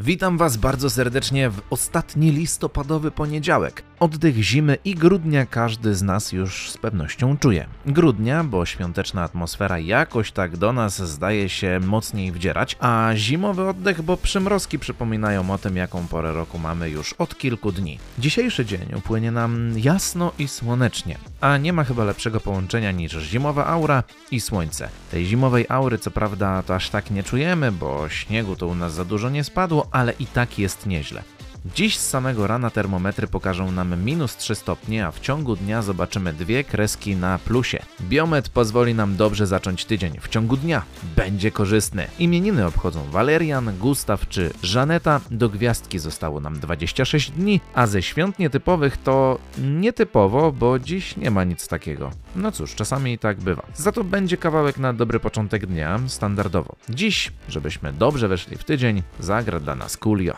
Witam Was bardzo serdecznie w ostatni listopadowy poniedziałek. Oddech zimy i grudnia każdy z nas już z pewnością czuje. Grudnia, bo świąteczna atmosfera jakoś tak do nas zdaje się mocniej wdzierać, a zimowy oddech, bo przymrozki przypominają o tym, jaką porę roku mamy już od kilku dni. Dzisiejszy dzień upłynie nam jasno i słonecznie, a nie ma chyba lepszego połączenia niż zimowa aura i słońce. Tej zimowej aury co prawda to aż tak nie czujemy, bo śniegu to u nas za dużo nie spadło, ale i tak jest nieźle. Dziś z samego rana termometry pokażą nam minus 3 stopnie, a w ciągu dnia zobaczymy dwie kreski na plusie. Biomet pozwoli nam dobrze zacząć tydzień. W ciągu dnia będzie korzystny. Imieniny obchodzą Walerian, Gustaw czy Żaneta. Do gwiazdki zostało nam 26 dni, a ze świąt nietypowych to nietypowo, bo dziś nie ma nic takiego. No cóż, czasami i tak bywa. Za to będzie kawałek na dobry początek dnia, standardowo. Dziś, żebyśmy dobrze weszli w tydzień, zagra dla nas Coolio.